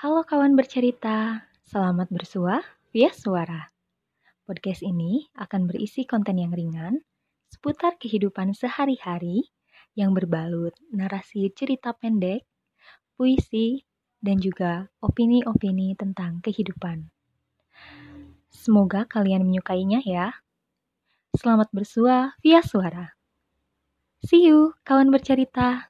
Halo kawan bercerita, selamat bersua via suara. Podcast ini akan berisi konten yang ringan seputar kehidupan sehari-hari yang berbalut narasi cerita pendek, puisi, dan juga opini-opini tentang kehidupan. Semoga kalian menyukainya ya. Selamat bersua via suara. See you, kawan bercerita.